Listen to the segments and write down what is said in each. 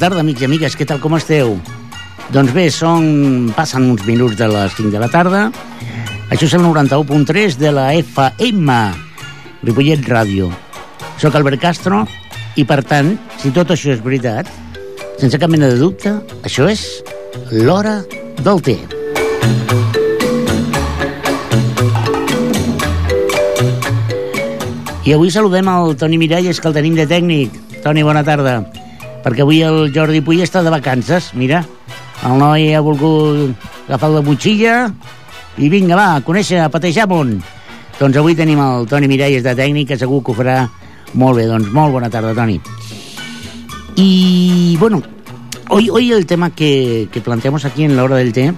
Tarda, amics i amigues, què tal, com esteu? Doncs bé, són... passen uns minuts de les 5 de la tarda. Això és el 91.3 de la FM, Ripollet Ràdio. Soc Albert Castro i, per tant, si tot això és veritat, sense cap mena de dubte, això és l'hora del té. I avui saludem el Toni Miralles, que el tenim de tècnic. Toni, bona tarda. Perquè avui el Jordi Puy està de vacances, mira. El noi ha volgut agafar la motxilla i vinga, va, a conèixer, a patejar món. Doncs avui tenim el Toni Miralles de tècnic, que segur que ho farà molt bé. Doncs molt bona tarda, Toni. Y bueno, hoy, hoy el tema que, que planteamos aquí en la hora del té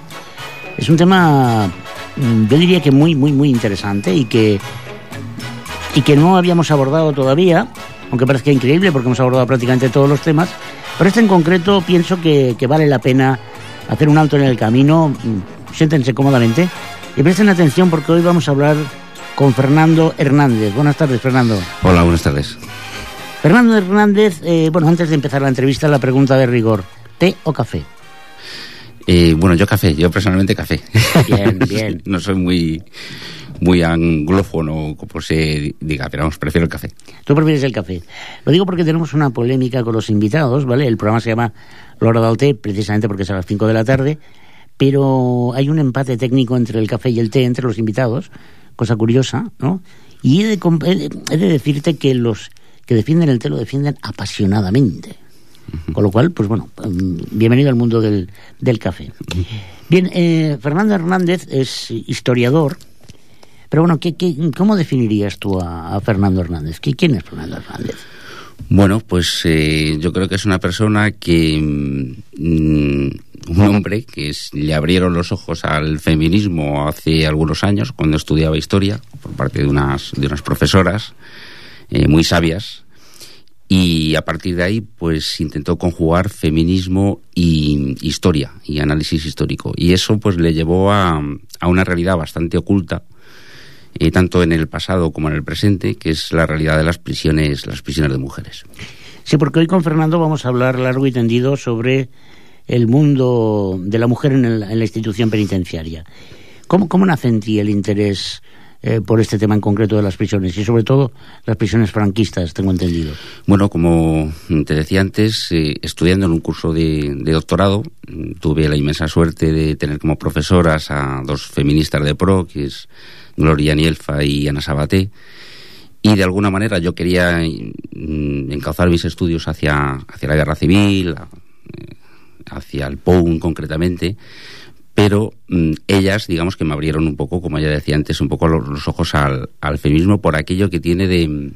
es un tema, mm, yo diría que muy, muy, muy interesante y que y que no habíamos abordado todavía, aunque parezca increíble porque hemos abordado prácticamente todos los temas, pero este en concreto pienso que, que vale la pena hacer un alto en el camino, mm, siéntense cómodamente y presten atención porque hoy vamos a hablar con Fernando Hernández. Buenas tardes, Fernando. Hola, buenas tardes. Fernando Hernández, eh, bueno, antes de empezar la entrevista, la pregunta de rigor, ¿té o café? Eh, bueno, yo café, yo personalmente café. Bien, bien. no soy muy muy anglófono, como se diga, pero vamos, prefiero el café. Tú prefieres el café. Lo digo porque tenemos una polémica con los invitados, ¿vale? El programa se llama L'Hora del Té, precisamente porque es a las 5 de la tarde, pero hay un empate técnico entre el café y el té entre los invitados, cosa curiosa, ¿no? Y he de- he de decirte que los que defienden el té lo defienden apasionadamente. Con lo cual, pues bueno, mm, bienvenido al mundo del, del café. Bien, eh, Fernando Hernández es historiador, pero bueno, ¿qué, qué, cómo definirías tú a, Fernando Hernández? ¿Qui- ¿Quién es Fernando Hernández? Bueno, pues eh, yo creo que es una persona que. mm, un hombre que le abrieron los ojos al feminismo hace algunos años, cuando estudiaba historia, por parte de unas, de unas profesoras eh, muy sabias. Y a partir de ahí, pues intentó conjugar feminismo y historia, y análisis histórico. Y eso, pues le llevó a, a una realidad bastante oculta, eh, tanto en el pasado como en el presente, que es la realidad de las prisiones, las prisiones de mujeres. Sí, porque hoy con Fernando vamos a hablar largo y tendido sobre el mundo de la mujer en, el- en la institución penitenciaria. ¿Cómo, cómo nace en ti el interés eh, por este tema en concreto de las prisiones? Y sobre todo las prisiones franquistas, tengo entendido. Bueno, como te decía antes, eh, estudiando en un curso de, doctorado, tuve la inmensa suerte de tener como profesoras a dos feministas de pro, que es Gloria Nielfa y Ana Sabaté, y de alguna manera yo quería mm, encauzar mis estudios hacia, hacia la guerra civil, eh, hacia el POUN concretamente, pero mm, ellas, digamos que me abrieron un poco, como ya decía antes, un poco los, ojos al, al feminismo por aquello que tiene de,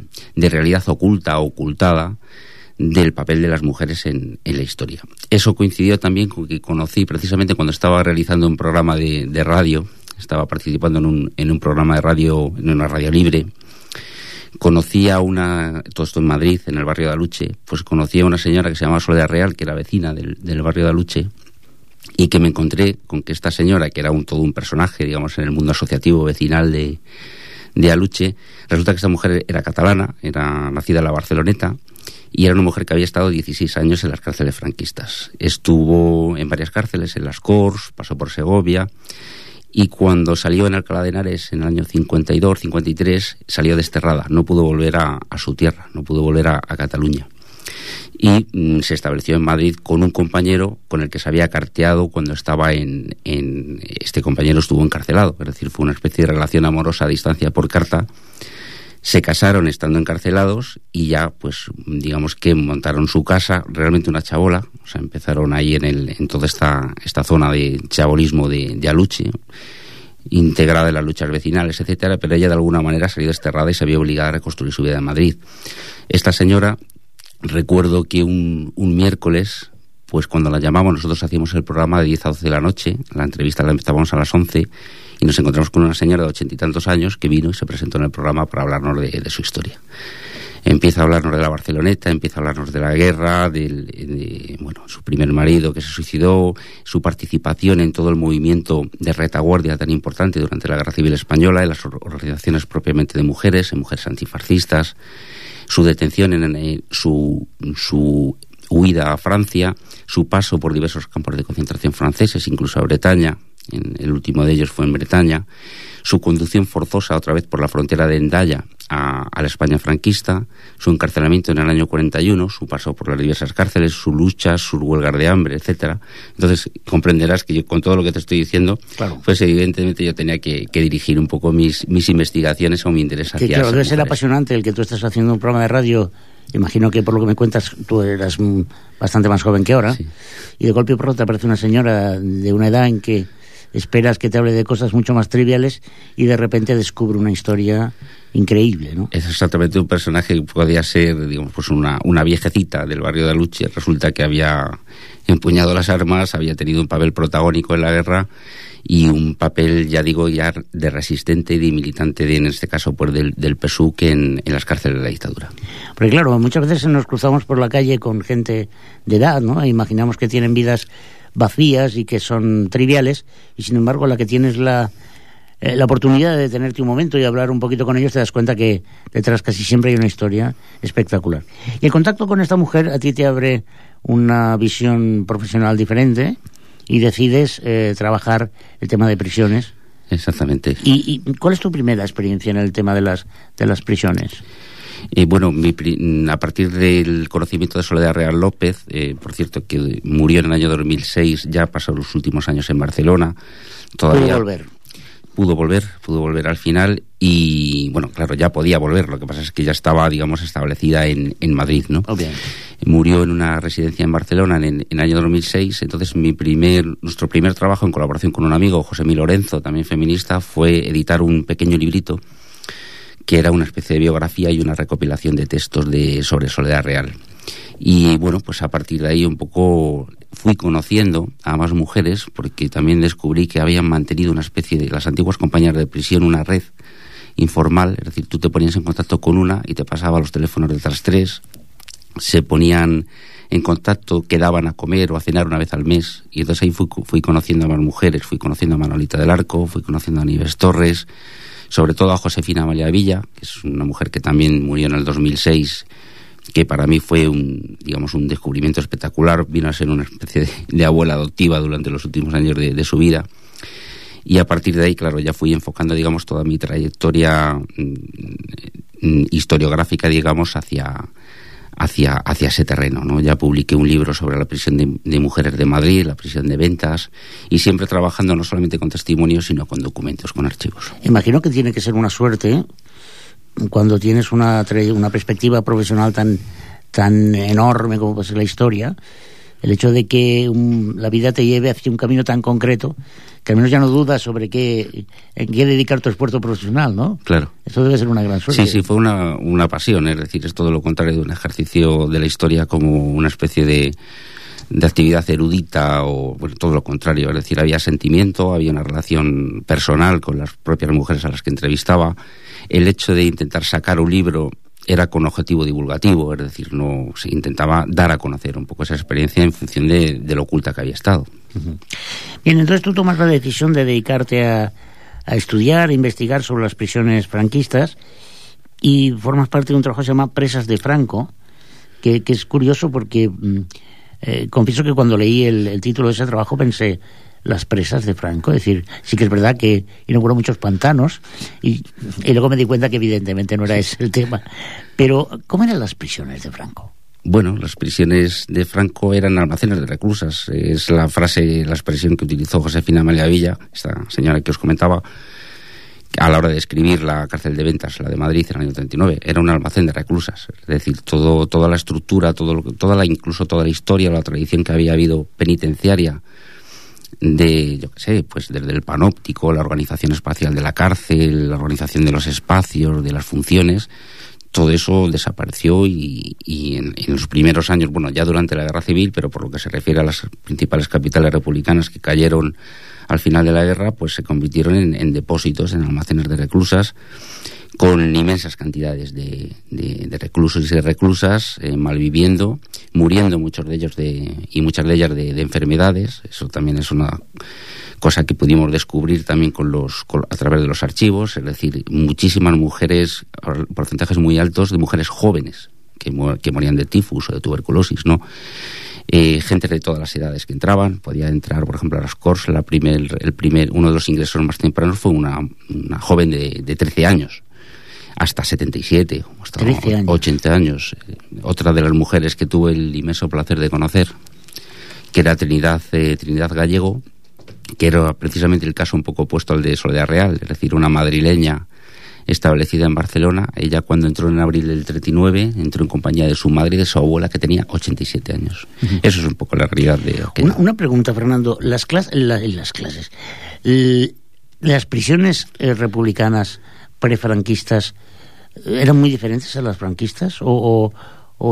realidad oculta, ocultada, del papel de las mujeres en, en la historia. Eso coincidió también con que conocí precisamente cuando estaba realizando un programa de, de radio, estaba participando en un, en un programa de radio, en una radio libre, conocí a una, todo esto en Madrid, en el barrio de Aluche, pues conocí a una señora que se llamaba Soledad Real, que era vecina del, del barrio de Aluche, y que me encontré con que esta señora, que era un, todo un personaje, digamos, en el mundo asociativo vecinal de, de Aluche, resulta que esta mujer era catalana, era nacida en la Barceloneta, y era una mujer que había estado 16 años en las cárceles franquistas. Estuvo en varias cárceles, en las Cors, pasó por Segovia, y cuando salió en Alcalá de Henares en el año 52, 53, salió desterrada, no pudo volver a, a su tierra, no pudo volver a, a Cataluña. Y mm, se estableció en Madrid con un compañero con el que se había carteado cuando estaba en, en- Este compañero estuvo encarcelado, es decir, fue una especie de relación amorosa a distancia por carta. Se casaron estando encarcelados y ya, pues, digamos que montaron su casa, realmente una chabola, o sea, empezaron ahí en, el, en toda esta, esta zona de chabolismo de, Aluche, integrada en las luchas vecinales, etcétera, pero ella de alguna manera salió desterrada y se vio obligada a reconstruir su vida en Madrid. Esta señora, recuerdo que un, un miércoles, pues cuando la llamamos, nosotros hacíamos el programa de 10 a 12 de la noche, la entrevista la empezábamos a las 11, y nos encontramos con una señora de ochenta y tantos años que vino y se presentó en el programa para hablarnos de, de su historia. Empieza a hablarnos de la Barceloneta, empieza a hablarnos de la guerra, de, bueno, su primer marido que se suicidó, su participación en todo el movimiento de retaguardia tan importante durante la Guerra Civil Española, en las or- organizaciones propiamente de mujeres, en mujeres antifascistas, su detención, en, su, su huida a Francia, su paso por diversos campos de concentración franceses, incluso a Bretaña, en, el último de ellos fue en Bretaña, su conducción forzosa otra vez por la frontera de Endaya a, la España franquista, su encarcelamiento en el año 41, su paso por las diversas cárceles, su lucha, su huelgas de hambre, etcétera. Entonces comprenderás que con todo lo que te estoy diciendo, pues evidentemente yo tenía que, dirigir un poco mis, mis investigaciones o mi interés hacia que, Claro, debe ser apasionante el que tú estés haciendo un programa de radio. Imagino que por lo que me cuentas tú eras bastante más joven que ahora. Y de golpe y pronto te aparece una señora de una edad en que esperas que te hable de cosas mucho más triviales y de repente descubre una historia increíble, ¿no? Es exactamente un personaje que podía ser, digamos, pues una, una viejecita del barrio de Aluche. Resulta que había empuñado las armas, había tenido un papel protagónico en la guerra y un papel, ya digo, ya de resistente y de militante, de, en este caso, pues del, del PSUC en, en las cárceles de la dictadura. Porque claro, muchas veces nos cruzamos por la calle con gente de edad, ¿no? E imaginamos que tienen vidas vacías y que son triviales, y sin embargo la que tienes la, eh, la oportunidad de detenerte un momento y hablar un poquito con ellos, te das cuenta que detrás casi siempre hay una historia espectacular. Y el contacto con esta mujer a ti te abre una visión profesional diferente y decides eh, trabajar el tema de prisiones. Exactamente. ¿Y, ¿Y cuál es tu primera experiencia en el tema de las, de las prisiones? Eh, bueno, a partir del conocimiento de Soledad Real López, eh, por cierto, que murió en el año 2006, ya pasó los últimos años en Barcelona. Todavía pudo volver. Pudo volver, pudo volver al final y, bueno, claro, ya podía volver. Lo que pasa es que ya estaba, digamos, establecida en, en Madrid, ¿no? Murió en una residencia en Barcelona en, el año 2006. Entonces, mi primer, nuestro primer trabajo en colaboración con un amigo, José Mi Lorenzo, también feminista, fue editar un pequeño librito que era una especie de biografía y una recopilación de textos de, sobre Soledad Real. Y bueno, pues a partir de ahí un poco fui conociendo a más mujeres porque también descubrí que habían mantenido una especie de las antiguas compañeras de prisión, una red informal, es decir, tú te ponías en contacto con una y te pasaba los teléfonos de otras tres, se ponían en contacto, quedaban a comer o a cenar una vez al mes y entonces ahí fui, fui conociendo a más mujeres, fui conociendo a Manolita del Arco, fui conociendo a Nieves Torres, sobre todo a Josefina Amalia Villa, que es una mujer que también murió en el 2006, que para mí fue un, digamos, un descubrimiento espectacular, vino a ser una especie de, abuela adoptiva durante los últimos años de, su vida. Y a partir de ahí, claro, ya fui enfocando, digamos, toda mi trayectoria mm, mm, historiográfica, digamos, hacia, hacia, hacia ese terreno. ¿no? Ya publiqué un libro sobre la prisión de, mujeres de Madrid, la prisión de ventas, y siempre trabajando no solamente con testimonios, sino con documentos, con archivos. Imagino que tiene que ser una suerte cuando tienes una, una perspectiva profesional tan, tan enorme como puede ser la historia, el hecho de que la vida te lleve hacia un camino tan concreto que al menos ya no dudas sobre qué, en qué dedicar tu esfuerzo profesional, ¿no? Claro. Eso debe ser una gran suerte. Sí, sí, fue una, una pasión, es decir, es todo lo contrario de un ejercicio de la historia como una especie de, de actividad erudita o bueno, todo lo contrario, es decir, había sentimiento, había una relación personal con las propias mujeres a las que entrevistaba. El hecho de intentar sacar un libro era con objetivo divulgativo, es decir, no se intentaba dar a conocer un poco esa experiencia en función de, lo oculta que había estado. Bien, entonces tú tomas la decisión de dedicarte a, estudiar, a investigar sobre las prisiones franquistas y formas parte de un trabajo que se llama Presas de Franco, que, es curioso porque mm, eh, confieso que cuando leí el, título de ese trabajo pensé, las presas de Franco. Es decir, sí que es verdad que inauguró muchos pantanos y, luego me di cuenta que evidentemente no era ese el tema. Pero, ¿cómo eran las prisiones de Franco? Bueno, las prisiones de Franco eran almacenes de reclusas. Es la frase, la expresión que utilizó Josefina Amalia Villa, esta señora que os comentaba, a la hora de escribir la cárcel de ventas, la de Madrid, en el año 39. Era un almacén de reclusas. Es decir, todo, toda la estructura, todo, toda la, incluso toda la historia, la tradición que había habido penitenciaria de, yo qué sé, pues desde el panóptico, la organización espacial de la cárcel, la organización de los espacios, de las funciones, todo eso desapareció y, en, los primeros años, bueno, ya durante la guerra civil, pero por lo que se refiere a las principales capitales republicanas que cayeron al final de la guerra, pues se convirtieron en depósitos, en almacenes de reclusas con inmensas cantidades de, reclusos y reclusas eh, malviviendo, muriendo muchos de ellos de, y muchas de ellas de, enfermedades. Eso también es una cosa que pudimos descubrir también con los, a través de los archivos, es decir, muchísimas mujeres, porcentajes muy altos de mujeres jóvenes, que, morían de tifus o de tuberculosis, ¿no? Eh, gente de todas las edades que entraban, podía entrar, por ejemplo, a las Cors, la primer, el primer, uno de los ingresos más tempranos fue una, una joven de, de 13 años, hasta 77, hasta 80 años. Otra de las mujeres que tuve el inmenso placer de conocer, que era Trinidad, eh, Trinidad Gallego, que era precisamente el caso un poco opuesto al de Soledad Real, es decir, una madrileña establecida en Barcelona. Ella cuando entró en abril del 39 entró en compañía de su madre y de su abuela que tenía 87 años. Eso es un poco la realidad de... Una, pregunta, Fernando. Las, clases, las clases, las prisiones eh, republicanas prefranquistas eran muy diferentes a las franquistas o,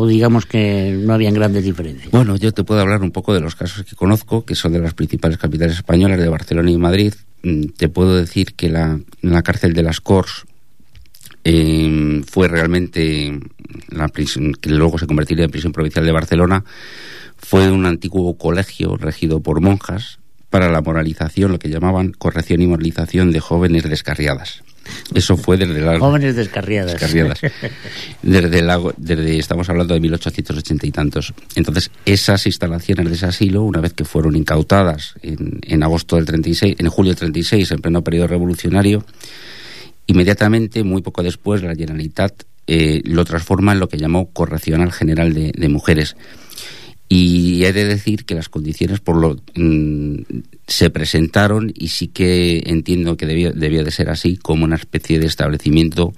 digamos que no habían grandes diferencias? Bueno, yo te puedo hablar un poco de los casos que conozco, que son de las principales capitales españolas, de Barcelona y Madrid. Mm, te puedo decir que la, la cárcel de las Cors eh, fue realmente la prisión, que luego se convertiría en prisión provincial de Barcelona, fue un antiguo colegio regido por monjas para la moralización, lo que llamaban corrección y moralización de jóvenes descarriadas. Eso fue desde la... Jóvenes descarriadas. descarriadas. Desde, desde, estamos hablando de 1880 y tantos. Entonces, esas instalaciones de ese asilo, una vez que fueron incautadas en, en agosto del 36, en julio del 36, en pleno periodo revolucionario, inmediatamente, muy poco después, la Generalitat eh, lo transforma en lo que llamó Correccional General de, de Mujeres y he de decir que las condiciones por lo mm, se presentaron y sí que entiendo que debía de ser así como una especie de establecimiento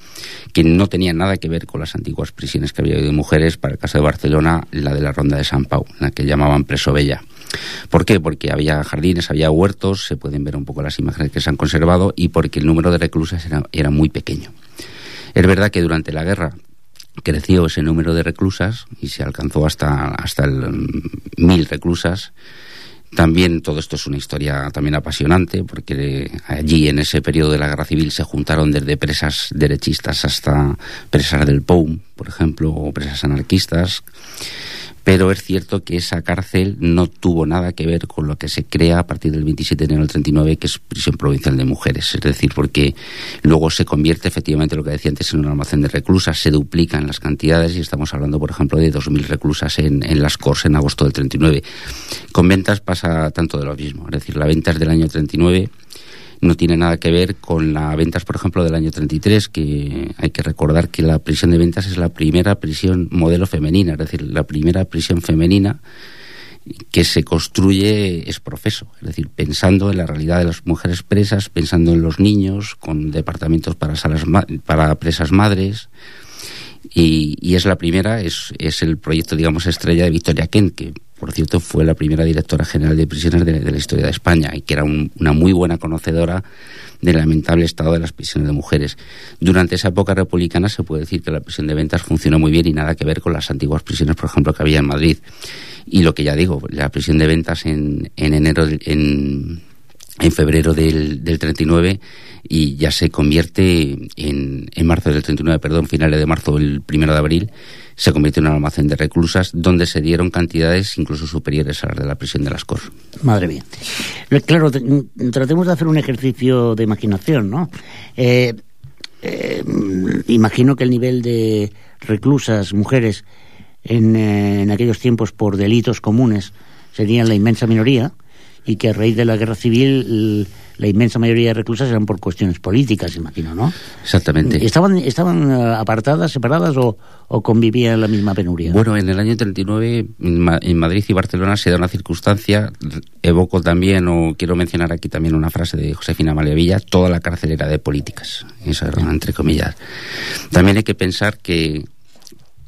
que no tenía nada que ver con las antiguas prisiones que había de mujeres para el caso de Barcelona la de la ronda de San Pau la que llamaban Preso Bella ¿Por qué? Porque había jardines, había huertos, se pueden ver un poco las imágenes que se han conservado y porque el número de reclusas era, era muy pequeño. Es verdad que durante la guerra creció ese número de reclusas y se alcanzó hasta, hasta el mm, mil reclusas. También todo esto es una historia también apasionante porque allí en ese periodo de la guerra civil se juntaron desde presas derechistas hasta presas del POUM, por ejemplo, o presas anarquistas pero es cierto que esa cárcel no tuvo nada que ver con lo que se crea a partir del 27 de enero del 39, que es prisión provincial de mujeres. Es decir, porque luego se convierte efectivamente, lo que decía antes, en un almacén de reclusas, se duplican las cantidades y estamos hablando, por ejemplo, de 2.000 reclusas en, en las Cors en agosto del 39. Con ventas pasa tanto de lo mismo. Es decir, la venta es del año 39 no tiene nada que ver con las ventas, por ejemplo, del año 33, que hay que recordar que la prisión de ventas es la primera prisión modelo femenina, es decir, la primera prisión femenina que se construye es profeso, es decir, pensando en la realidad de las mujeres presas, pensando en los niños, con departamentos para salas para presas madres, y, y, es la primera, es, es el proyecto, digamos, estrella de Victoria Kent, que por cierto, fue la primera directora general de prisiones de, la historia de España y que era una muy buena conocedora del lamentable estado de las prisiones de mujeres. Durante esa época republicana se puede decir que la prisión de ventas funcionó muy bien y nada que ver con las antiguas prisiones, por ejemplo, que había en Madrid. Y lo que ya digo, la prisión de ventas en, en enero, en, en febrero del, del 39 y ya se convierte en, en marzo del 39, perdón, finales de marzo, el primero de abril, se convirtió en un almacén de reclusas donde se dieron cantidades incluso superiores a las de la prisión de las Cor. Madre mía. Claro, tratemos de hacer un ejercicio de imaginación, ¿no? Eh, eh, imagino que el nivel de reclusas, mujeres, en, eh, en aquellos tiempos por delitos comunes serían la inmensa minoría y que a raíz de la guerra civil la inmensa mayoría de reclusas eran por cuestiones políticas, imagino, ¿no? Exactamente. ¿Estaban, estaban eh, apartadas, separadas o, o convivían en la misma penuria? Bueno, en el año 39 en Madrid y Barcelona se da una circunstancia, evoco también, o quiero mencionar aquí también una frase de Josefina Malevilla, toda la cárcel era de políticas, eso era entre comillas. También hay que pensar que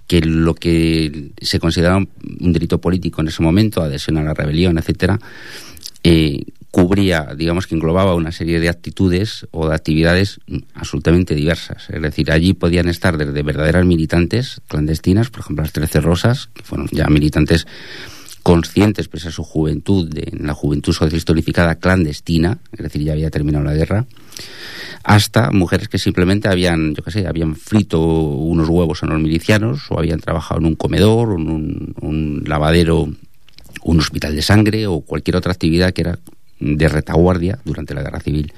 que lo que se consideraba un delito político en ese momento, adhesión a la rebelión, etcétera, eh, cubría, digamos que englobaba una serie de actitudes o de actividades absolutamente diversas. Es decir, allí podían estar desde verdaderas militantes clandestinas, por ejemplo las Trece Rosas, que fueron ya militantes conscientes, pese a su juventud, de, en la juventud socialista unificada clandestina, es decir, ya había terminado la guerra, hasta mujeres que simplemente habían, yo qué sé, habían frito unos huevos a los milicianos o habían trabajado en un comedor, en un, un lavadero un hospital de sangre o cualquier otra actividad que era de retaguardia durante la guerra civil.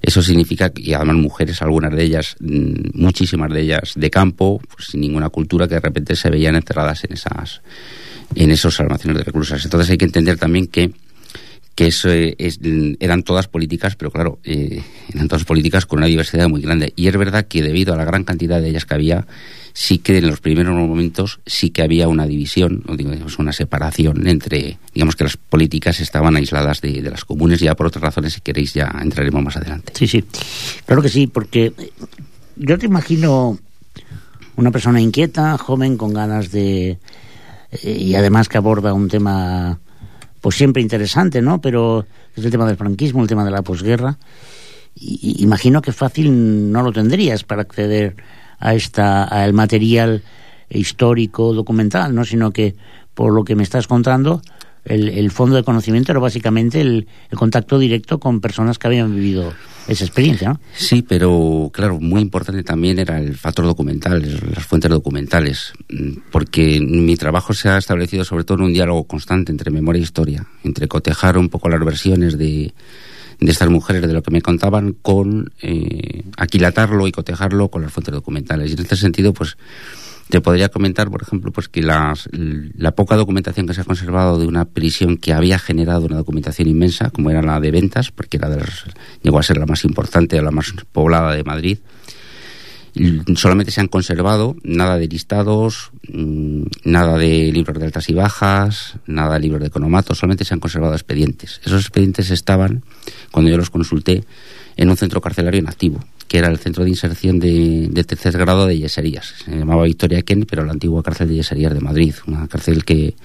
Eso significa, y además mujeres, algunas de ellas, mm, muchísimas de ellas de campo, pues, sin ninguna cultura, que de repente se veían enterradas en esas en esos almacenes de reclusas. Entonces hay que entender también que que eso es, eran todas políticas, pero claro, eh, eran todas políticas con una diversidad muy grande. Y es verdad que debido a la gran cantidad de ellas que había, sí que en los primeros momentos sí que había una división, o digamos, una separación entre, digamos que las políticas estaban aisladas de, de las comunes, ya por otras razones, si queréis, ya entraremos más adelante. Sí, sí, claro que sí, porque yo te imagino una persona inquieta, joven, con ganas de... Eh, y además que aborda un tema pues siempre interesante, ¿no? Pero es el tema del franquismo, el tema de la posguerra. Y, imagino que fácil no lo tendrías para acceder a esta al material histórico documental, ¿no? Sino que por lo que me estás contando, el, el fondo de conocimiento era básicamente el, el contacto directo con personas que habían vivido esa experiencia, ¿no? Sí, pero claro, muy importante también era el factor documental, las fuentes documentales, mm, porque mi trabajo se ha establecido sobre todo en un diálogo constante entre memoria e historia, entre cotejar un poco las versiones de, de estas mujeres, de lo que me contaban, con eh, aquilatarlo y cotejarlo con las fuentes documentales. Y en este sentido, pues te podría comentar, por ejemplo, pues que las, la poca documentación que se ha conservado de una prisión que había generado una documentación inmensa, como era la de ventas, porque era de llegó a ser la más importante, la más poblada de Madrid, solamente se han conservado nada de listados, mm, nada de libros de altas y bajas, nada de libros de economatos, solamente se han conservado expedientes. Esos expedientes estaban, cuando yo los consulté, en un centro carcelario inactivo que era el centro de inserción de, tercer grado de Yeserías. Se llamaba Victoria Ken, pero la antigua cárcel de Yeserías de Madrid, una cárcel que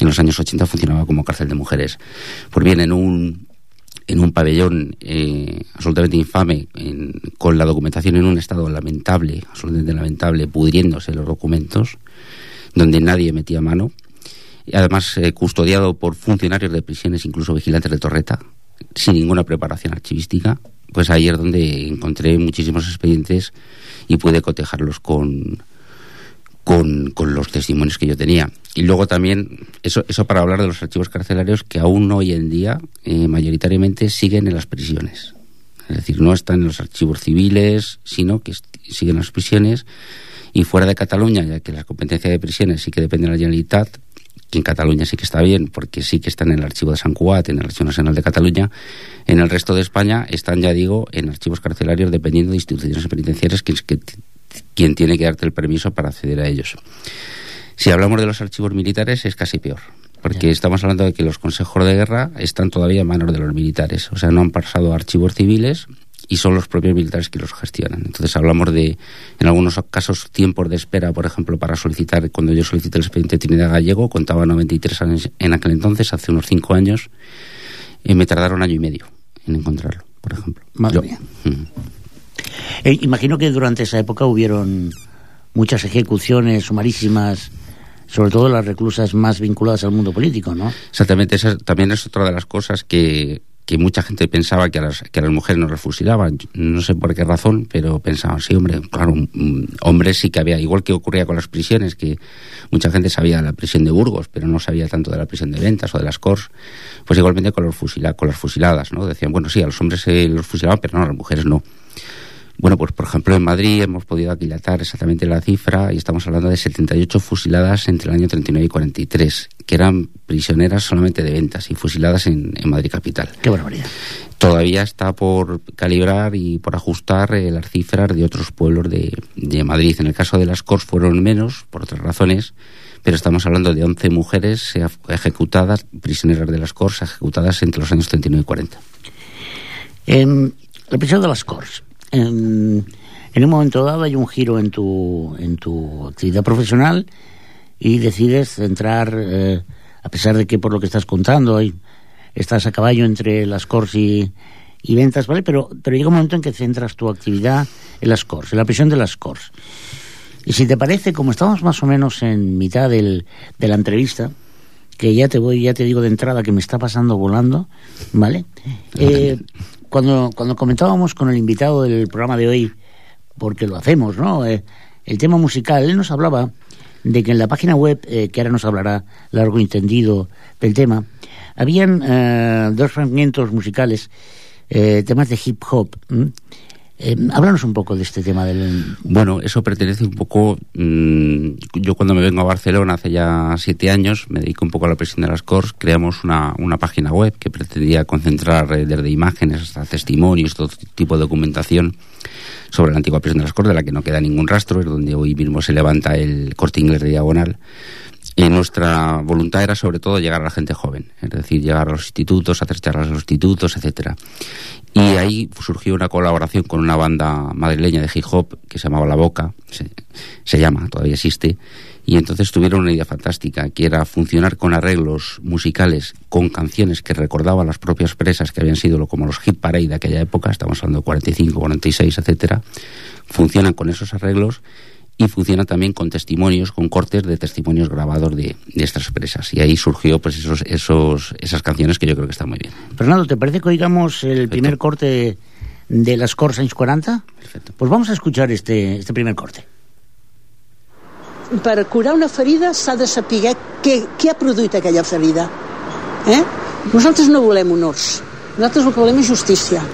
en los años 80 funcionaba como cárcel de mujeres. Pues bien, en un, en un pabellón eh, absolutamente infame, con la documentación en un estado lamentable, absolutamente lamentable, pudriéndose los documentos, donde nadie metía mano, y además eh, custodiado por funcionarios de prisiones, incluso vigilantes de Torreta, sin ninguna preparación archivística, pues ahí es donde encontré muchísimos expedientes y pude cotejarlos con, con, los testimonios que yo tenía. Y luego también, eso, eso para hablar de los archivos carcelarios que aún hoy en día eh, mayoritariamente siguen en las prisiones. Es decir, no están en los archivos civiles, sino que siguen en las prisiones. Y fuera de Cataluña, ya que la competencia de prisiones sí que depende de la Generalitat, que en Cataluña sí que está bien, porque sí que están en el archivo de San Cuat, en el Archivo Nacional de Cataluña. En el resto de España están, ya digo, en archivos carcelarios dependiendo de instituciones penitenciarias que, que, quien tiene que darte el permiso para acceder a ellos. Si hablamos de los archivos militares es casi peor, porque estamos hablando de que los consejos de guerra están todavía en manos de los militares, o sea, no han pasado a archivos civiles y son los propios militares que los gestionan. Entonces hablamos de, en algunos casos, tiempos de espera, por ejemplo, para solicitar, cuando yo solicité el expediente de Trinidad Gallego, contaba 93 años en aquel entonces, hace unos 5 años, y me tardaron año y medio en encontrarlo, por ejemplo. Madre mía. Eh, imagino que durante esa época hubieron muchas ejecuciones sumarísimas sobre todo las reclusas más vinculadas al mundo político, ¿no? Exactamente, esa también es otra de las cosas que, que mucha gente pensaba que a, las, que a las mujeres no las fusilaban. No sé por qué razón, pero pensaban, sí, hombre, claro, hombres sí que había, igual que ocurría con las prisiones, que mucha gente sabía de la prisión de Burgos, pero no sabía tanto de la prisión de Ventas o de las Cors, pues igualmente con, los fusila, con las fusiladas, ¿no? Decían, bueno, sí, a los hombres se los fusilaban, pero no, a las mujeres no. Bueno, pues por ejemplo en Madrid hemos podido aquilatar exactamente la cifra y estamos hablando de 78 fusiladas entre el año 39 y 43, que eran prisioneras solamente de ventas y fusiladas en, Madrid capital. Qué barbaridad. Todavía está por calibrar y por ajustar eh, las cifras de otros pueblos de, de Madrid. En el caso de las Cors fueron menos, por otras razones, pero estamos hablando de 11 mujeres ejecutadas, prisioneras de las Cors, ejecutadas entre los años 39 y 40. En la prisión de las Cors, en, un momento dado hay un giro en tu, en tu actividad profesional y decides centrar, eh, a pesar de que por lo que estás contando hay, estás a caballo entre las cors y, ventas, ¿vale? Pero, pero llega un momento en que centras tu actividad en las cors, en la prisión de las cors. Y si te parece, como estamos más o menos en mitad del, de la entrevista, que ya te voy, ya te digo de entrada que me está pasando volando, ¿vale? Eh, cuando, cuando comentábamos con el invitado del programa de hoy, porque lo hacemos, ¿no? Eh, el tema musical, él nos hablaba de que en la página web, eh, que ahora nos hablará largo y entendido del tema, habían eh, dos fragmentos musicales eh, temas de hip hop. Eh, háblanos un poco de este tema del... Bueno, eso pertenece un poco... Mmm, yo cuando me vengo a Barcelona hace ya siete años, me dedico un poco a la presión de las CORS, creamos una, una página web que pretendía concentrar desde imágenes hasta testimonios, todo tipo de documentación sobre la antigua prisión de las CORS, de la que no queda ningún rastro, es donde hoy mismo se levanta el corte inglés de diagonal. Y nuestra voluntad era sobre todo llegar a la gente joven, es decir, llegar a los institutos, hacer charlas en los institutos, etcétera. Y ahí surgió una colaboración con una banda madrileña de hip hop que se llamaba La Boca, se, se llama, todavía existe, y entonces tuvieron una idea fantástica, que era funcionar con arreglos musicales, con canciones que recordaban las propias presas que habían sido como los hit parade de aquella época, estamos hablando de 45, 46, etcétera, funcionan con esos arreglos y funciona también con testimonios, con cortes de testimonios grabados de, de estas presas. Y ahí surgió pues esos, esos, esas canciones que yo creo que están muy bien. Fernando, ¿te parece que oigamos el Perfecto. primer corte de las Cors anys 40? Perfecto. Pues vamos a escuchar este, este primer corte. Per curar una ferida s'ha de saber què, què ha produït aquella ferida. Eh? Nosaltres no volem honors. Nosaltres el que volem és justícia.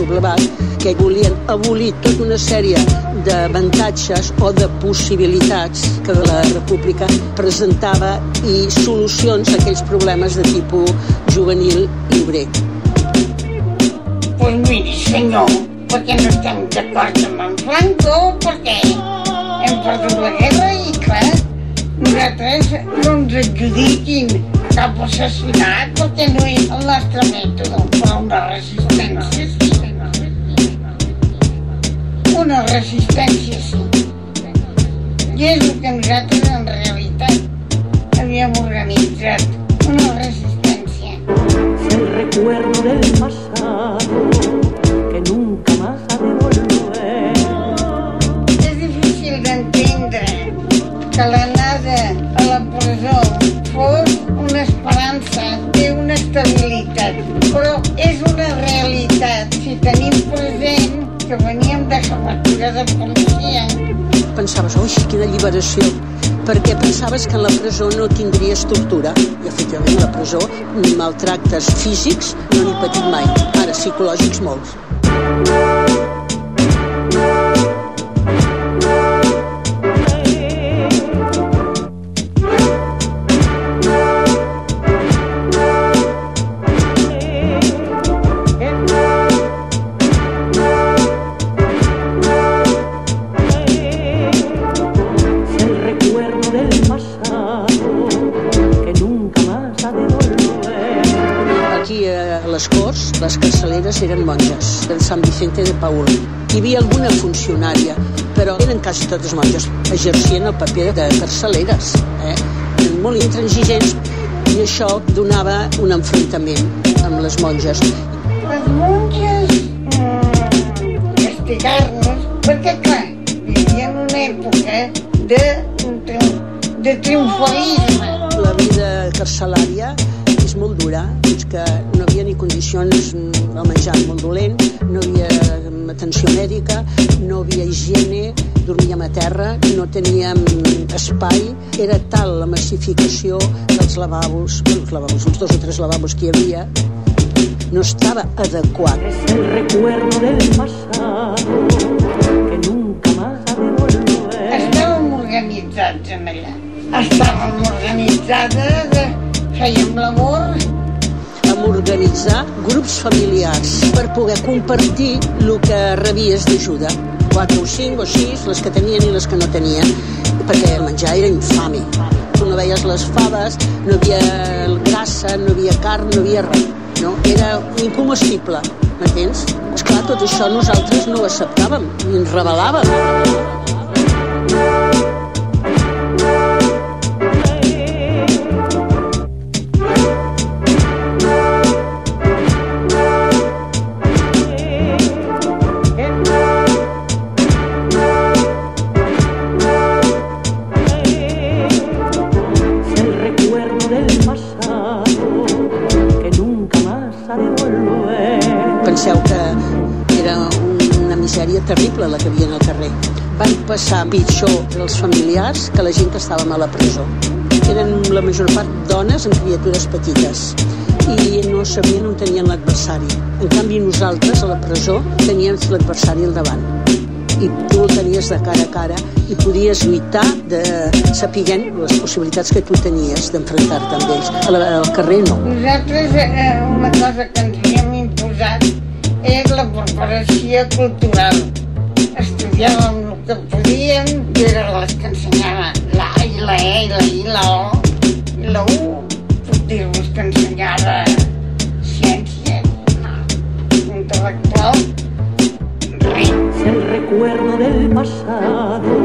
Sublevat, que volien abolir tota una sèrie d'avantatges o de possibilitats que la república presentava i solucions a aquells problemes de tipus juvenil i obrer. Pues miri, senyor, perquè no estem d'acord amb en Franco, perquè hem perdut la guerra i, clar, nosaltres no ens adjudiquin cap assassinat perquè no és el nostre mètode, però una resistència sí. Una resistència sí. I és el que nosaltres en realitat havíem organitzat, una resistència. El recuerdo del pasado que nunca más ha de volver. És difícil d'entendre que l'anada a la presó fos una esperança, té una estabilitat, però és una realitat si tenim present que veníem de jefatura de policia. Pensaves, ui, quina alliberació, perquè pensaves que en la presó no tindries tortura. I efectivament la presó maltractes físics no n'he patit mai, ara psicològics molts. Paul. Hi havia alguna funcionària, però eren quasi totes monges, exercien el paper de carceleres, eh? molt intransigents i això donava un enfrontament amb les monges. Les monges mm, castigar-nos, perquè clar, vivien una època de, de triomfalisme. La vida carcelària és molt dura, és que condicions, el menjar molt dolent, no havia atenció mèdica, no havia higiene, dormíem a terra, no teníem espai, era tal la massificació dels lavabos, els lavabos, uns dos o tres lavabos que hi havia, no estava adequat. Es el recuerdo del pasado que nunca más ha de volver. Estàvem organitzats en allà. Estàvem organitzades, fèiem labor vam organitzar grups familiars per poder compartir el que rebies d'ajuda. Quatre o cinc o sis, les que tenien i les que no tenien, perquè menjar era infame. Tu no veies les faves, no hi havia grassa, no hi havia carn, no hi havia res. No? Era incomestible, m'entens? Esclar, tot això nosaltres no ho acceptàvem, ni ens rebel·làvem. Terrible la que havia al carrer. Van passar pitjor els familiars que la gent que estàvem a la presó. Eren la major part dones amb criatures petites i no sabien on tenien l'adversari. En canvi, nosaltres a la presó teníem l'adversari al davant i tu el tenies de cara a cara i podies lluitar de sapiguent les possibilitats que tu tenies d'enfrontar-te amb ells. Al, al carrer no. Nosaltres eh, una cosa que ens havíem imposat és la preparació cultural. Estudiàvem el que podíem, que eren les que ensenyaven la A i la E i la I i la O i la U. Puc dir-vos que ensenyava ciència, no, intel·lectual, res. El recuerdo del pasado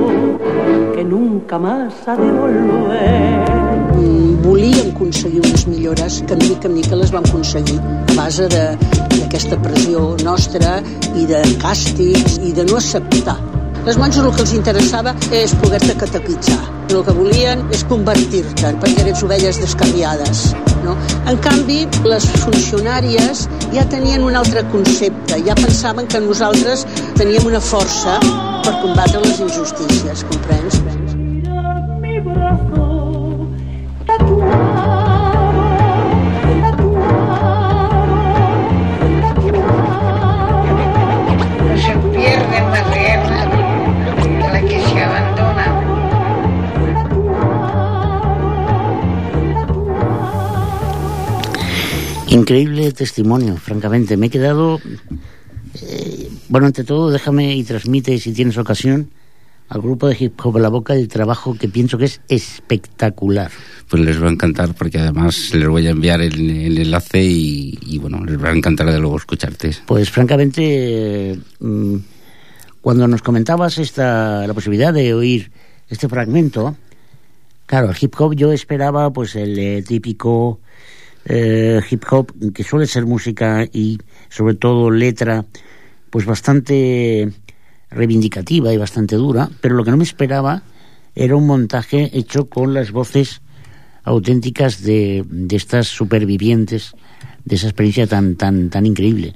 que nunca más ha de volver. Volíem aconseguir unes millores que mica en mica les vam aconseguir a base de- d'aquesta pressió nostra i de càstigs i de no acceptar. Les monges el que els interessava és poder-te catequitzar. El que volien és convertir-te, perquè eres ovelles descarriades. No? En canvi, les funcionàries ja tenien un altre concepte, ja pensaven que nosaltres teníem una força per combatre les injustícies, comprens? Mira mi brazo tatuado, Increíble testimonio, francamente. Me he quedado. eh, bueno, ante todo, déjame y transmite, si tienes ocasión, al grupo de hip hop la boca el trabajo que pienso que es espectacular. Pues les va a encantar porque además les voy a enviar el, el enlace y, y, bueno, les va a encantar de luego escucharte. Pues francamente, eh, mm, cuando nos comentabas esta, la posibilidad de oír este fragmento, claro, el hip hop yo esperaba pues el eh, típico eh, hip hop que suele ser música y sobre todo letra pues bastante reivindicativa y bastante dura, pero lo que no me esperaba era un montaje hecho con las voces auténticas de, de estas supervivientes de esa experiencia tan tan tan increíble.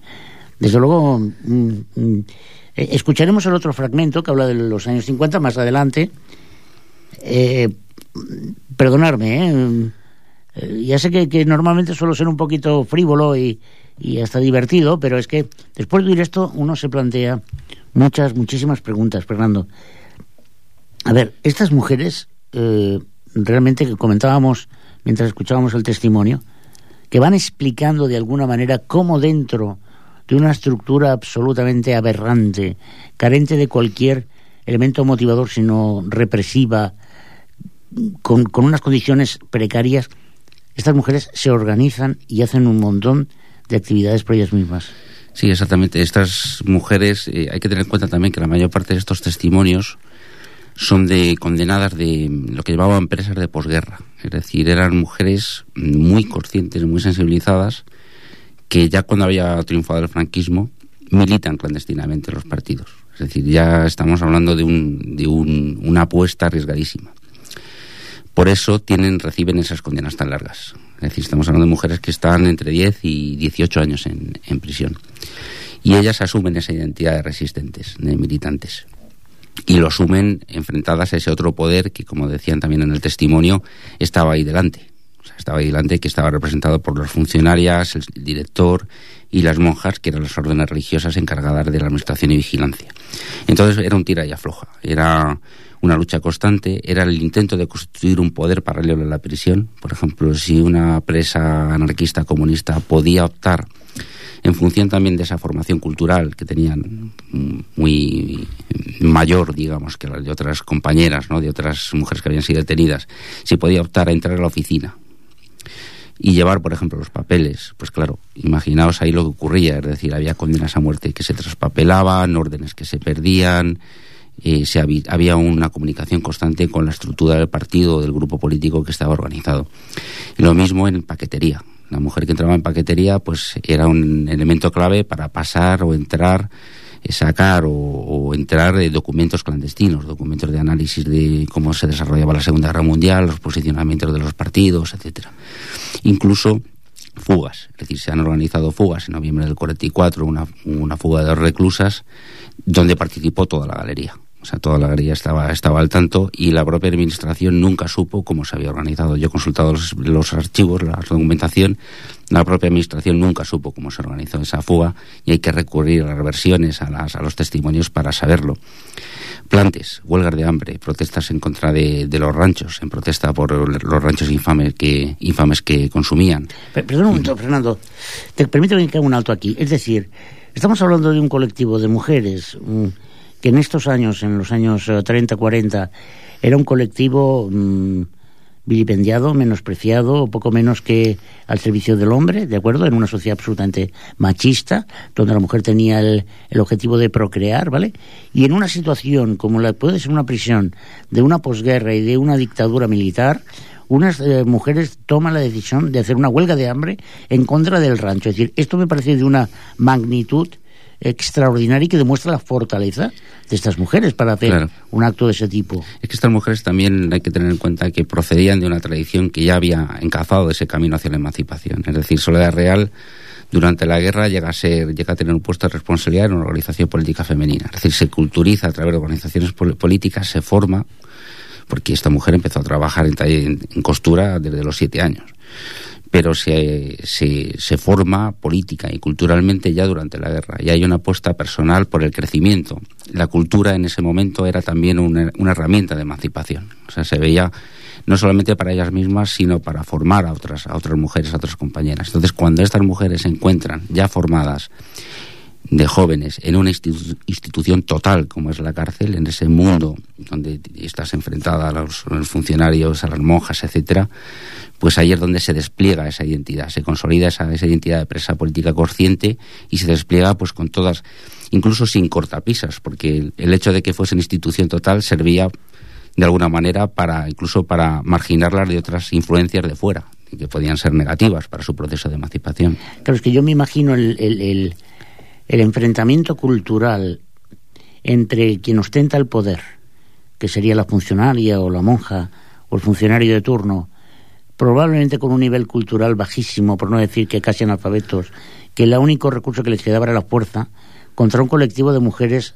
Desde luego, mm, mm, eh, escucharemos el otro fragmento que habla de los años 50 más adelante. Eh, perdonarme, ¿eh? Eh, ya sé que, que normalmente suelo ser un poquito frívolo y, y hasta divertido, pero es que después de oír esto uno se plantea muchas, muchísimas preguntas, Fernando. A ver, estas mujeres, eh, realmente que comentábamos mientras escuchábamos el testimonio, que van explicando de alguna manera cómo dentro de una estructura absolutamente aberrante, carente de cualquier elemento motivador, sino represiva, con, con unas condiciones precarias, estas mujeres se organizan y hacen un montón de actividades por ellas mismas. Sí, exactamente. Estas mujeres, eh, hay que tener en cuenta también que la mayor parte de estos testimonios son de condenadas de lo que llamaban empresas de posguerra. Es decir, eran mujeres muy conscientes, muy sensibilizadas, que ya cuando había triunfado el franquismo militan clandestinamente en los partidos. Es decir, ya estamos hablando de, un, de un, una apuesta arriesgadísima. Por eso tienen, reciben esas condenas tan largas. Es decir, estamos hablando de mujeres que están entre 10 y 18 años en, en prisión. Y ellas asumen esa identidad de resistentes, de militantes. Y lo asumen enfrentadas a ese otro poder que, como decían también en el testimonio, estaba ahí delante. O sea, estaba ahí delante, que estaba representado por las funcionarias, el director y las monjas, que eran las órdenes religiosas encargadas de la administración y vigilancia. Entonces era un tira y afloja. Era una lucha constante, era el intento de constituir un poder paralelo a la prisión. Por ejemplo, si una presa anarquista comunista podía optar en función también de esa formación cultural que tenían muy mayor, digamos, que la de otras compañeras, ¿no? de otras mujeres que habían sido detenidas, si podía optar a entrar a la oficina y llevar, por ejemplo, los papeles, pues claro, imaginaos ahí lo que ocurría, es decir, había condenas a muerte que se traspapelaban, órdenes que se perdían, eh, se había, una comunicación constante con la estructura del partido o del grupo político que estaba organizado. Y lo mismo en paquetería. La mujer que entraba en paquetería pues era un elemento clave para pasar o entrar, eh, sacar o, entrar de documentos clandestinos, documentos de análisis de cómo se desarrollaba la Segunda Guerra Mundial, los posicionamientos de los partidos, etcétera. Incluso fugas. Es decir, se han organizado fugas en noviembre del 44, una, una fuga de reclusas, donde participó toda la galería. O sea, toda la galería estaba, estaba al tanto y la propia administración nunca supo cómo se había organizado. Yo he consultado los, los archivos, la documentación, la propia administración nunca supo cómo se organizó esa fuga y hay que recurrir a las reversiones, a, las, a los testimonios para saberlo. Plantes, huelgas de hambre, protestas en contra de, de los ranchos, en protesta por los ranchos infames que, infames que consumían. Perdón un momento, Fernando. Te permito que haga un alto aquí. Es decir, estamos hablando de un colectivo de mujeres. Un que en estos años, en los años 30, eh, 40, era un colectivo mmm, vilipendiado, menospreciado, poco menos que al servicio del hombre, ¿de acuerdo? En una sociedad absolutamente machista, donde la mujer tenía el, el objetivo de procrear, ¿vale? Y en una situación como la puede ser una prisión de una posguerra y de una dictadura militar, unas eh, mujeres toman la decisión de hacer una huelga de hambre en contra del rancho. Es decir, esto me parece de una magnitud extraordinaria y que demuestra la fortaleza de estas mujeres para hacer claro. un acto de ese tipo. Es que estas mujeres también hay que tener en cuenta que procedían de una tradición que ya había encazado ese camino hacia la emancipación. Es decir, Soledad Real durante la guerra llega a ser, llega a tener un puesto de responsabilidad en una organización política femenina. Es decir, se culturiza a través de organizaciones políticas, se forma, porque esta mujer empezó a trabajar en, en, en costura desde los siete años pero se, se, forma política y culturalmente ya durante la guerra. Y hay una apuesta personal por el crecimiento. La cultura en ese momento era también una, una, herramienta de emancipación. O sea, se veía no solamente para ellas mismas, sino para formar a otras, a otras mujeres, a otras compañeras. Entonces, cuando estas mujeres se encuentran ya formadas de jóvenes en una institu institución total como es la cárcel, en ese mundo donde estás enfrentada a los, funcionarios, a las monjas, etcétera, pues ahí es donde se despliega esa identidad, se consolida esa, esa identidad de presa política consciente y se despliega pues con todas, incluso sin cortapisas, porque el, hecho de que fuese una institución total servía de alguna manera para incluso para marginarlas de otras influencias de fuera que podían ser negativas para su proceso de emancipación. Claro, es que yo me imagino el, el, el enfrentamiento cultural entre quien ostenta el poder, que sería la funcionaria o la monja o el funcionario de turno, probablemente con un nivel cultural bajísimo, por no decir que casi analfabetos, que el único recurso que les quedaba era la fuerza, contra un colectivo de mujeres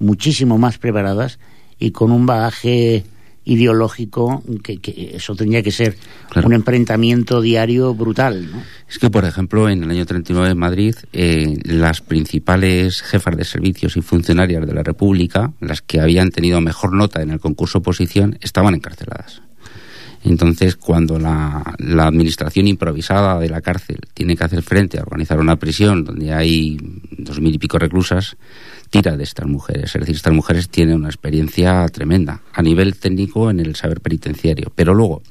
muchísimo más preparadas y con un bagaje ideológico que, que eso tendría que ser claro. un enfrentamiento diario brutal. ¿no? Es que, por ejemplo, en el año 39 en Madrid, eh, las principales jefas de servicios y funcionarias de la República, las que habían tenido mejor nota en el concurso oposición, estaban encarceladas. Entonces, cuando la, la, administración improvisada de la cárcel tiene que hacer frente a organizar una prisión donde hay dos mil y pico reclusas, tira de estas mujeres. Es decir, estas mujeres tienen una experiencia tremenda a nivel técnico en el saber penitenciario. Pero luego,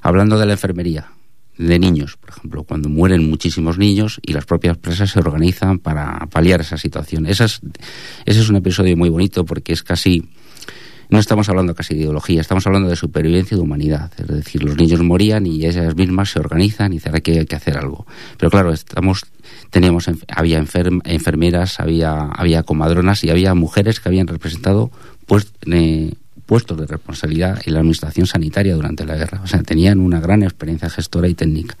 hablando de la enfermería, de niños, por ejemplo, cuando mueren muchísimos niños y las propias presas se organizan para paliar esa situación. Ese es un episodio muy bonito porque es casi no estamos hablando casi de ideología, estamos hablando de supervivencia y de humanidad. Es decir, los niños morían y ellas mismas se organizan y dicen que hay que hacer algo. Pero claro, estamos, teníamos, había enferm, enfermeras, había, había comadronas y había mujeres que habían representado pues, puestos de responsabilidad en la administración sanitaria durante la guerra. O sea, tenían una gran experiencia gestora y técnica.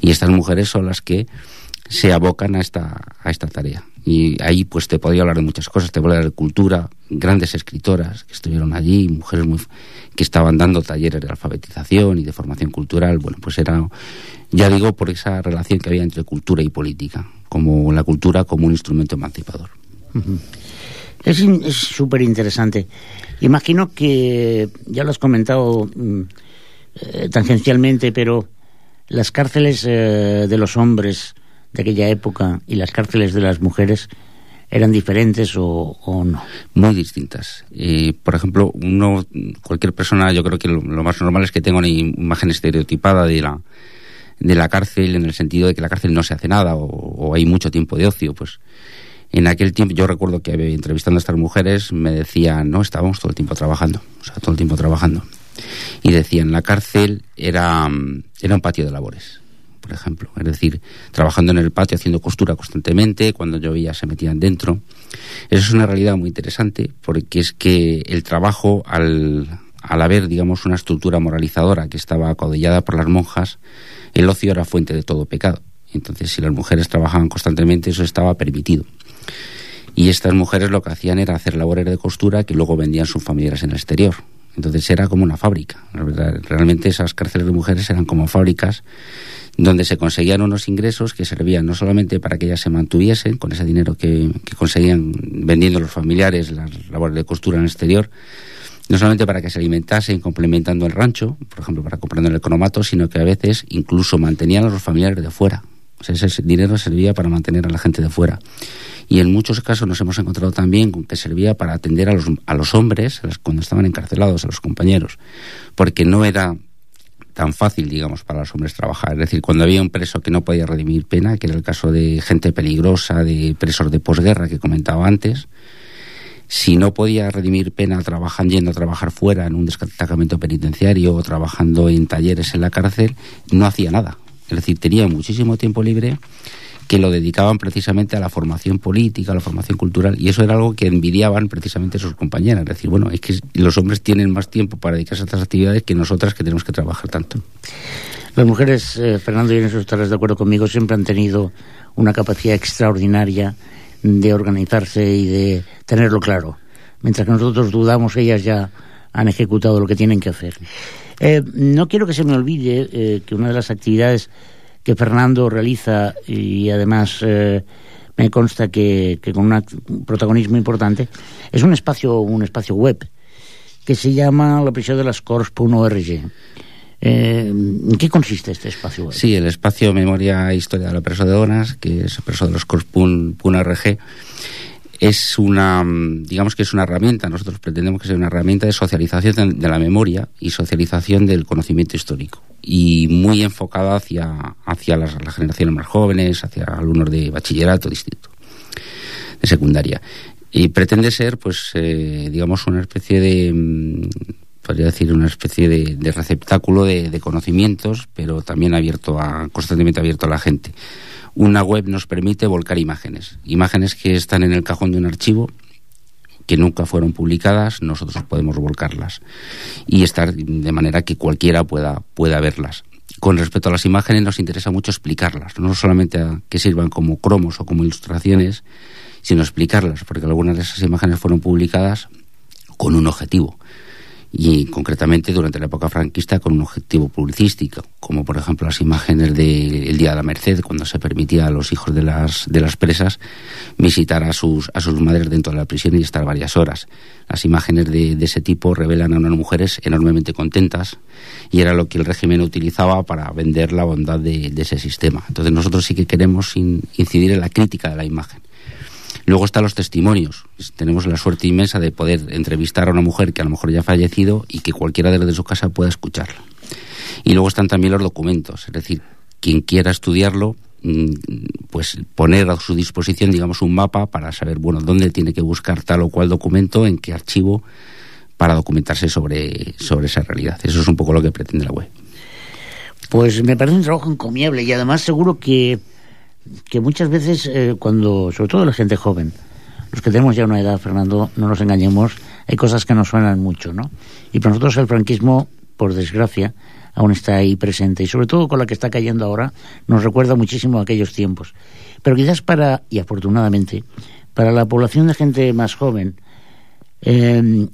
Y estas mujeres son las que se abocan a esta, a esta tarea. Y ahí pues te podría hablar de muchas cosas, te podría hablar de cultura, grandes escritoras que estuvieron allí, mujeres muy, que estaban dando talleres de alfabetización y de formación cultural. Bueno, pues era, ya digo, por esa relación que había entre cultura y política, como la cultura como un instrumento emancipador. Es súper interesante. Imagino que, ya lo has comentado eh, tangencialmente, pero las cárceles eh, de los hombres de aquella época y las cárceles de las mujeres eran diferentes o, no? Muy distintas. Y, por ejemplo, uno, cualquier persona, yo creo que lo, más normal es que tenga una imagen estereotipada de la, de la cárcel en el sentido de que la cárcel no se hace nada o, o hay mucho tiempo de ocio. Pues en aquel tiempo, yo recuerdo que entrevistando a estas mujeres me decían, no, estábamos todo el tiempo trabajando, o sea, todo el tiempo trabajando. Y decían, la cárcel era, era un patio de labores ejemplo. Es decir, trabajando en el patio, haciendo costura constantemente, cuando llovía se metían dentro. Eso es una realidad muy interesante porque es que el trabajo al, al haber, digamos, una estructura moralizadora que estaba acodillada por las monjas, el ocio era fuente de todo pecado. Entonces, si las mujeres trabajaban constantemente, eso estaba permitido. Y estas mujeres lo que hacían era hacer labores de costura que luego vendían sus familiares en el exterior. Entonces era como una fábrica. Realmente esas cárceles de mujeres eran como fábricas donde se conseguían unos ingresos que servían no solamente para que ellas se mantuviesen con ese dinero que, conseguían vendiendo los familiares las labores de costura en el exterior, no solamente para que se alimentasen complementando el rancho, por ejemplo, para comprando el economato, sino que a veces incluso mantenían a los familiares de fuera. O sea, ese dinero servía para mantener a la gente de fuera. Y en muchos casos nos hemos encontrado también con que servía para atender a los, a los hombres cuando estaban encarcelados, a los compañeros, porque no era tan fácil, digamos, para los hombres trabajar. Es decir, cuando había un preso que no podía redimir pena, que era el caso de gente peligrosa, de presos de posguerra que comentaba antes, si no podía redimir pena trabajando, yendo a trabajar fuera en un destacamento penitenciario o trabajando en talleres en la cárcel, no hacía nada. Es decir, tenía muchísimo tiempo libre que lo dedicaban precisamente a la formación política, a la formación cultural, y eso era algo que envidiaban precisamente sus compañeras. Es decir, bueno, es que los hombres tienen más tiempo para dedicarse a estas actividades que nosotras que tenemos que trabajar tanto. Las mujeres, eh, Fernando, y en eso estarás de acuerdo conmigo, siempre han tenido una capacidad extraordinaria de organizarse y de tenerlo claro. Mientras que nosotros dudamos, ellas ya han ejecutado lo que tienen que hacer. Eh, no quiero que se me olvide eh, que una de las actividades que Fernando realiza y además eh, me consta que, con un protagonismo importante, es un espacio, un espacio web que se llama la prisión de las Cors.org. Eh, ¿En qué consiste este espacio web? Sí, el espacio Memoria e Historia de la Presa de Donas, que es el preso de los Cors.org, es una, digamos que es una herramienta, nosotros pretendemos que sea una herramienta de socialización de la memoria y socialización del conocimiento histórico y muy enfocada hacia, hacia las, generaciones más jóvenes, hacia alumnos de bachillerato, de instituto, de secundaria. Y pretende ser, pues, eh, digamos, una especie de, mm, podría decir, una especie de, receptáculo de, de, conocimientos, pero también abierto a, constantemente abierto a la gente. Una web nos permite volcar imágenes, imágenes que están en el cajón de un archivo que nunca fueron publicadas, nosotros podemos volcarlas y estar de manera que cualquiera pueda, pueda verlas. Con respecto a las imágenes nos interesa mucho explicarlas, no solamente a que sirvan como cromos o como ilustraciones, sino explicarlas, porque algunas de esas imágenes fueron publicadas con un objetivo y concretamente durante la época franquista con un objetivo publicístico, como por ejemplo las imágenes del Día de la Merced, cuando se permitía a los hijos de las, de las presas visitar a sus, a sus madres dentro de la prisión y estar varias horas. Las imágenes de, ese tipo revelan a unas mujeres enormemente contentas y era lo que el régimen utilizaba para vender la bondad de, de ese sistema. Entonces nosotros sí que queremos incidir en la crítica de la imagen Luego están los testimonios. Tenemos la suerte inmensa de poder entrevistar a una mujer que a lo mejor ya ha fallecido y que cualquiera desde su casa pueda escucharla. Y luego están también los documentos, es decir, quien quiera estudiarlo, mm, pues poner a su disposición, digamos, un mapa para saber, bueno, dónde tiene que buscar tal o cual documento, en qué archivo, para documentarse sobre, sobre esa realidad. Eso es un poco lo que pretende la web. Pues me parece un trabajo encomiable y además seguro que que muchas veces eh, cuando, sobre todo la gente joven, los que tenemos ya una edad, Fernando, no nos engañemos, hay cosas que nos suenan mucho, ¿no? Y para nosotros el franquismo, por desgracia, aún está ahí presente y sobre todo con la que está cayendo ahora, nos recuerda muchísimo a aquellos tiempos. Pero quizás para, y afortunadamente, para la población de gente más joven, eh,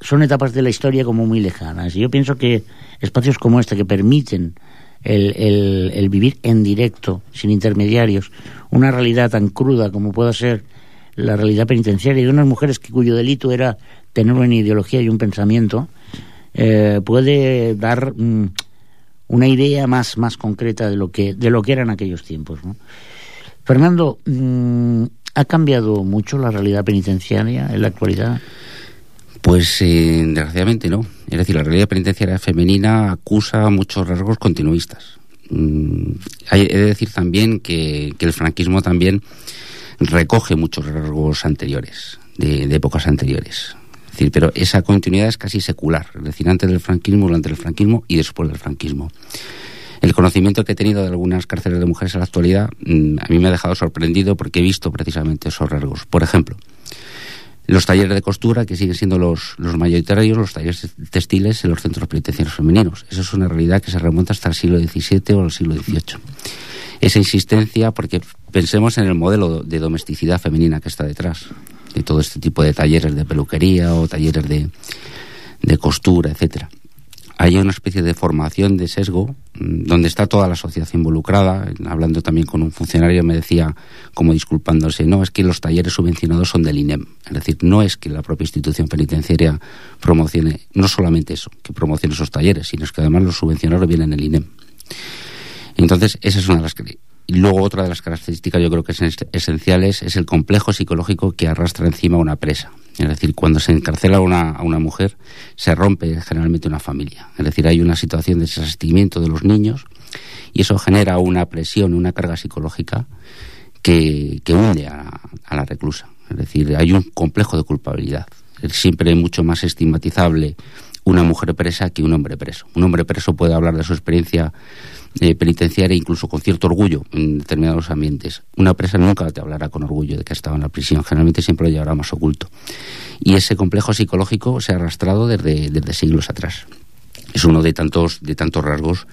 son etapas de la historia como muy lejanas. Y yo pienso que espacios como este que permiten el, el, vivir en directo, sin intermediarios, una realidad tan cruda como pueda ser la realidad penitenciaria de unas mujeres que, cuyo delito era tener una ideología y un pensamiento, eh, puede dar mm, una idea más, más concreta de lo que, de lo que eran aquellos tiempos. Fernando, mm, ¿ha cambiado mucho la realidad penitenciaria en la actualidad? Pues eh, desgraciadamente no. Es decir, la realidad penitenciaria femenina acusa muchos rasgos continuistas. Mm, hay, he de decir también que, el franquismo también recoge muchos rasgos anteriores, de, épocas anteriores. Es decir, pero esa continuidad es casi secular, es decir, antes del franquismo, durante el franquismo y después del franquismo. El conocimiento que he tenido de algunas cárceles de mujeres en la actualidad mm, a mí me ha dejado sorprendido porque he visto precisamente esos rasgos. Por ejemplo, Los talleres de costura, que siguen siendo los, los mayoritarios, los talleres textiles en los centros penitenciarios femeninos. Eso es una realidad que se remonta hasta el siglo XVII o el siglo XVIII. Esa insistencia, porque pensemos en el modelo de domesticidad femenina que está detrás de todo este tipo de talleres de peluquería o talleres de, de costura, etcétera hay una especie de formación de sesgo mm, donde está toda la sociedad involucrada. Hablando también con un funcionario me decía, como disculpándose, no, es que los talleres subvencionados son del INEM. Es decir, no es que la propia institución penitenciaria promocione, no solamente eso, que promocione esos talleres, sino es que además los subvencionados vienen del INEM. Entonces, esa es una de las y luego otra de las características yo creo que son esenciales es el complejo psicológico que arrastra encima una presa. Es decir, cuando se encarcela a una, una mujer, se rompe generalmente una familia. Es decir, hay una situación de desasistimiento de los niños y eso genera una presión, una carga psicológica que, que hunde a, a la reclusa. Es decir, hay un complejo de culpabilidad. Es siempre mucho más estigmatizable una mujer presa que un hombre preso. Un hombre preso puede hablar de su experiencia eh, penitenciaria incluso con cierto orgullo en determinados ambientes. Una presa nunca te hablará con orgullo de que ha estado en la prisión, generalmente siempre lo llevará más oculto. Y ese complejo psicológico se ha arrastrado desde, desde siglos atrás. Es uno de tantos, de tantos rasgos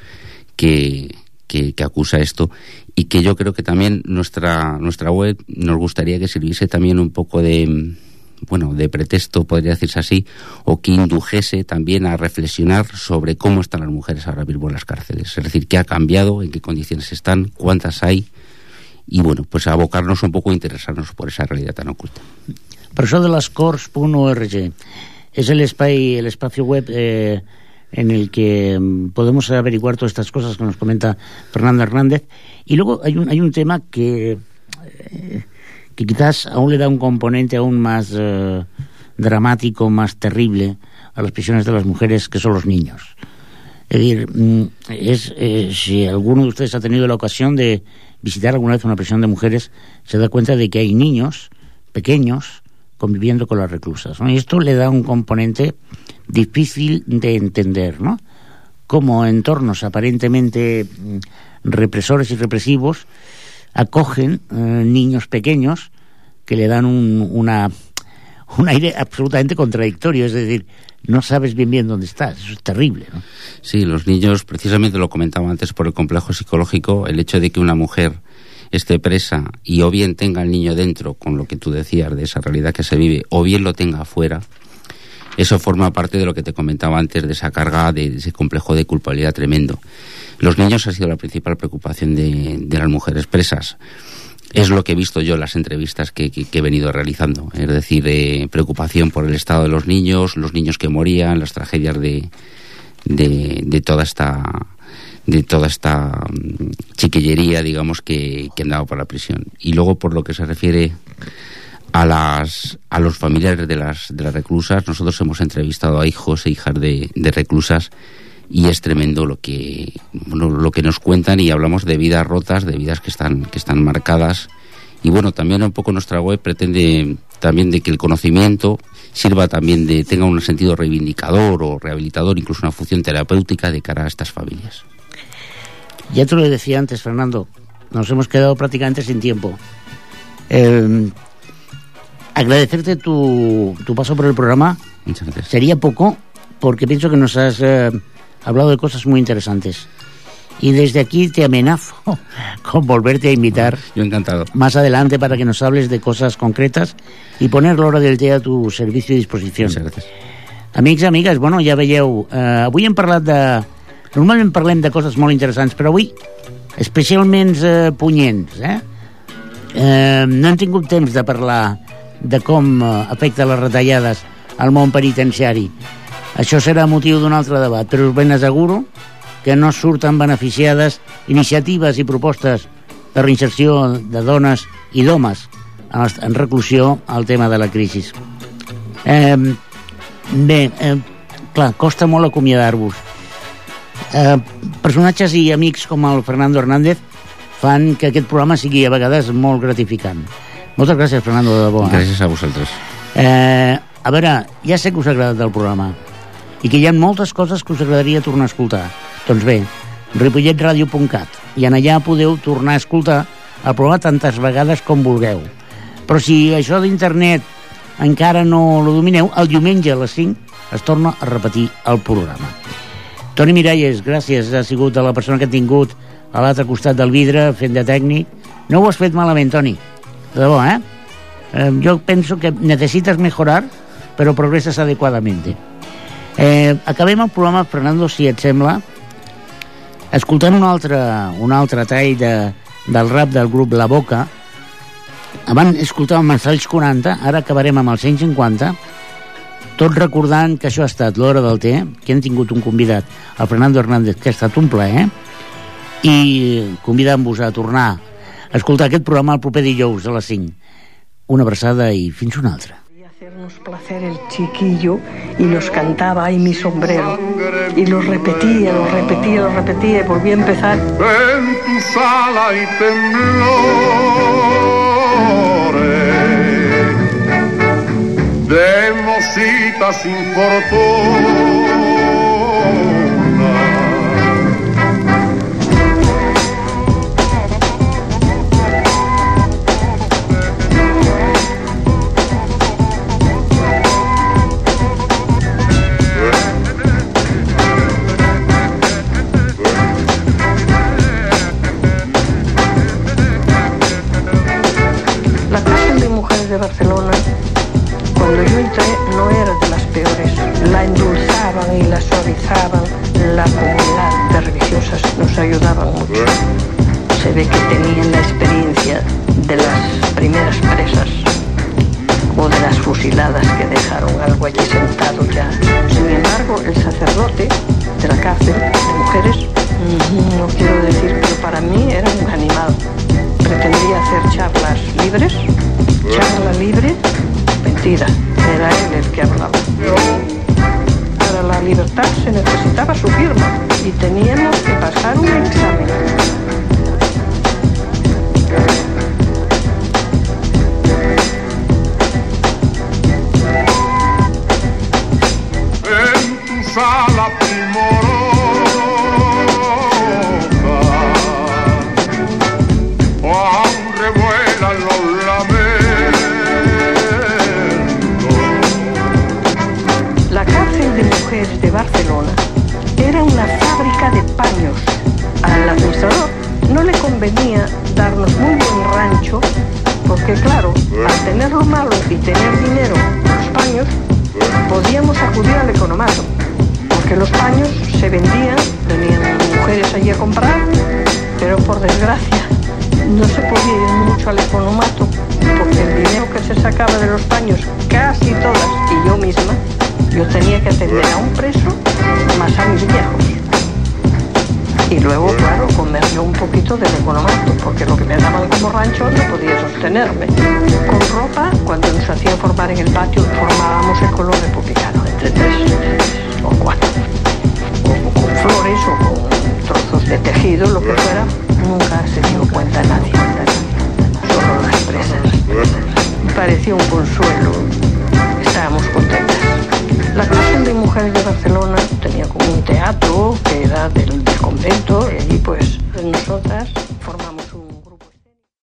que, que, que, acusa esto y que yo creo que también nuestra, nuestra web nos gustaría que sirviese también un poco de bueno, de pretexto, podría decirse así, o que indujese también a reflexionar sobre cómo están las mujeres ahora mismo en las cárceles. Es decir, qué ha cambiado, en qué condiciones están, cuántas hay, y bueno, pues abocarnos un poco a interesarnos por esa realidad tan oculta. Per això de cors.org es el, espai, el espacio web eh, en el que mm, podemos averiguar todas estas cosas que nos comenta Fernando Hernández. Y luego hay un, hay un tema que... Eh, que quizás aún le da un componente aún más eh, dramático, más terrible a las prisiones de las mujeres, que son los niños. Es decir, mm, es, eh, si alguno de ustedes ha tenido la ocasión de visitar alguna vez una prisión de mujeres, se da cuenta de que hay niños pequeños conviviendo con las reclusas. Y esto le da un componente difícil de entender, ¿no? Como entornos aparentemente mm, represores y represivos acogen eh, niños pequeños que le dan un, una, un aire absolutamente contradictorio, es decir, no sabes bien bien dónde estás, eso es terrible. ¿no? Sí, los niños, precisamente lo comentaba antes por el complejo psicológico, el hecho de que una mujer esté presa y o bien tenga al niño dentro, con lo que tú decías de esa realidad que se vive, o bien lo tenga afuera, eso forma parte de lo que te comentaba antes, de esa carga, de ese complejo de culpabilidad tremendo. Los niños ha sido la principal preocupación de, de las mujeres presas. Es lo que he visto yo en las entrevistas que, que, he venido realizando. Es decir, eh, preocupación por el estado de los niños, los niños que morían, las tragedias de, de, toda esta de toda esta um, chiquillería, digamos, que, que han dado por la prisión. Y luego, por lo que se refiere a las a los familiares de las de las reclusas, nosotros hemos entrevistado a hijos e hijas de, de reclusas y es tremendo lo que lo que nos cuentan y hablamos de vidas rotas, de vidas que están que están marcadas y bueno, también un poco nuestra web pretende también de que el conocimiento sirva también de tenga un sentido reivindicador o rehabilitador, incluso una función terapéutica de cara a estas familias. Ya te lo decía antes, Fernando, nos hemos quedado prácticamente sin tiempo. Eh, agradecerte tu, tu paso por el programa. Muchas gracias. Sería poco, porque pienso que nos has eh, hablado de cosas muy interesantes. Y desde aquí te amenazo con volverte a invitar. Yo encantado. Más adelante para que nos hables de cosas concretas y poner l'hora del té a tu servicio i disposició. Muchas gracias. Amics amigues, bueno, ja veieu, eh, avui hem parlat de... Normalment parlem de coses molt interessants, però avui especialment eh, punyents, eh? eh? No hem tingut temps de parlar de com eh, afecta les retallades al món penitenciari. Això serà motiu d'un altre debat, però us ben asseguro que no surten beneficiades iniciatives i propostes de reinserció de dones i d'homes en, reclusió al tema de la crisi. Eh, bé, eh, clar, costa molt acomiadar-vos. Eh, personatges i amics com el Fernando Hernández fan que aquest programa sigui a vegades molt gratificant. Moltes gràcies, Fernando, de debò. eh? Gràcies a vosaltres. Eh, a veure, ja sé que us ha agradat el programa i que hi ha moltes coses que us agradaria tornar a escoltar. Doncs bé, ripolletradio.cat i en allà podeu tornar a escoltar el programa tantes vegades com vulgueu. Però si això d'internet encara no lo domineu, el diumenge a les 5 es torna a repetir el programa. Toni Miralles, gràcies, ha sigut la persona que ha tingut a l'altre costat del vidre fent de tècnic. No ho has fet malament, Toni. De debò, eh? eh jo penso que necesitas mejorar, però progresses adequadamente. Eh, acabem el programa, Fernando, si et sembla, escoltant un altre, un altre tall de, del rap del grup La Boca. Abans escoltàvem els anys 40, ara acabarem amb els anys 50, tot recordant que això ha estat l'hora del té, que hem tingut un convidat, el Fernando Hernández, que ha estat un plaer, i convidant-vos a tornar a escoltar aquest programa el proper dijous a les 5. Una abraçada i fins una altra. Placer el chiquillo y nos cantaba ay mi sombrero y lo repetía, lo repetía, lo repetía y volvía a empezar. En tu sala y temblores de mosita sin fortuna La endulzaban y la suavizaban. La comunidad de religiosas nos ayudaban mucho. Se ve que tenían la experiencia de las primeras presas o de las fusiladas que dejaron algo allí sentado ya. Sin embargo, el sacerdote de la cárcel de mujeres, no quiero decir, pero para mí era un animal. Pretendía hacer charlas libres charla libre, era él el que hablaba. Para la libertad se necesitaba su firma y teníamos que pasar un examen.